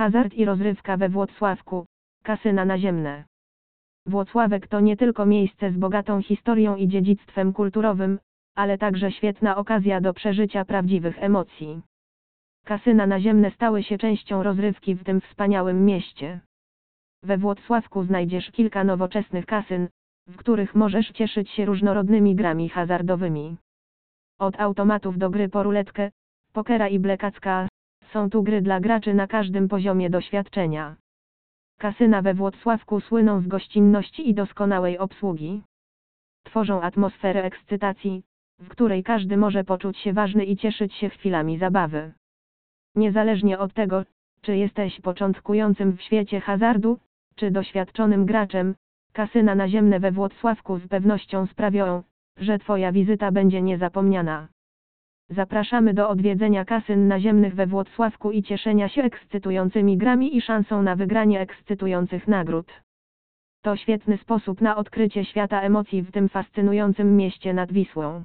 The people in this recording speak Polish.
Hazard i rozrywka we Włocławku, kasyna naziemne. Włocławek to nie tylko miejsce z bogatą historią i dziedzictwem kulturowym, ale także świetna okazja do przeżycia prawdziwych emocji. Kasyna naziemne stały się częścią rozrywki w tym wspaniałym mieście. We Włocławku znajdziesz kilka nowoczesnych kasyn, w których możesz cieszyć się różnorodnymi grami hazardowymi. Od automatów do gry po ruletkę, pokera i blekacka, są tu gry dla graczy na każdym poziomie doświadczenia. Kasyna we Włocławku słyną z gościnności i doskonałej obsługi. Tworzą atmosferę ekscytacji, w której każdy może poczuć się ważny i cieszyć się chwilami zabawy. Niezależnie od tego, czy jesteś początkującym w świecie hazardu, czy doświadczonym graczem, kasyna naziemne we Włocławku z pewnością sprawią, że Twoja wizyta będzie niezapomniana. Zapraszamy do odwiedzenia kasyn naziemnych we Włocławku i cieszenia się ekscytującymi grami i szansą na wygranie ekscytujących nagród. To świetny sposób na odkrycie świata emocji w tym fascynującym mieście nad Wisłą.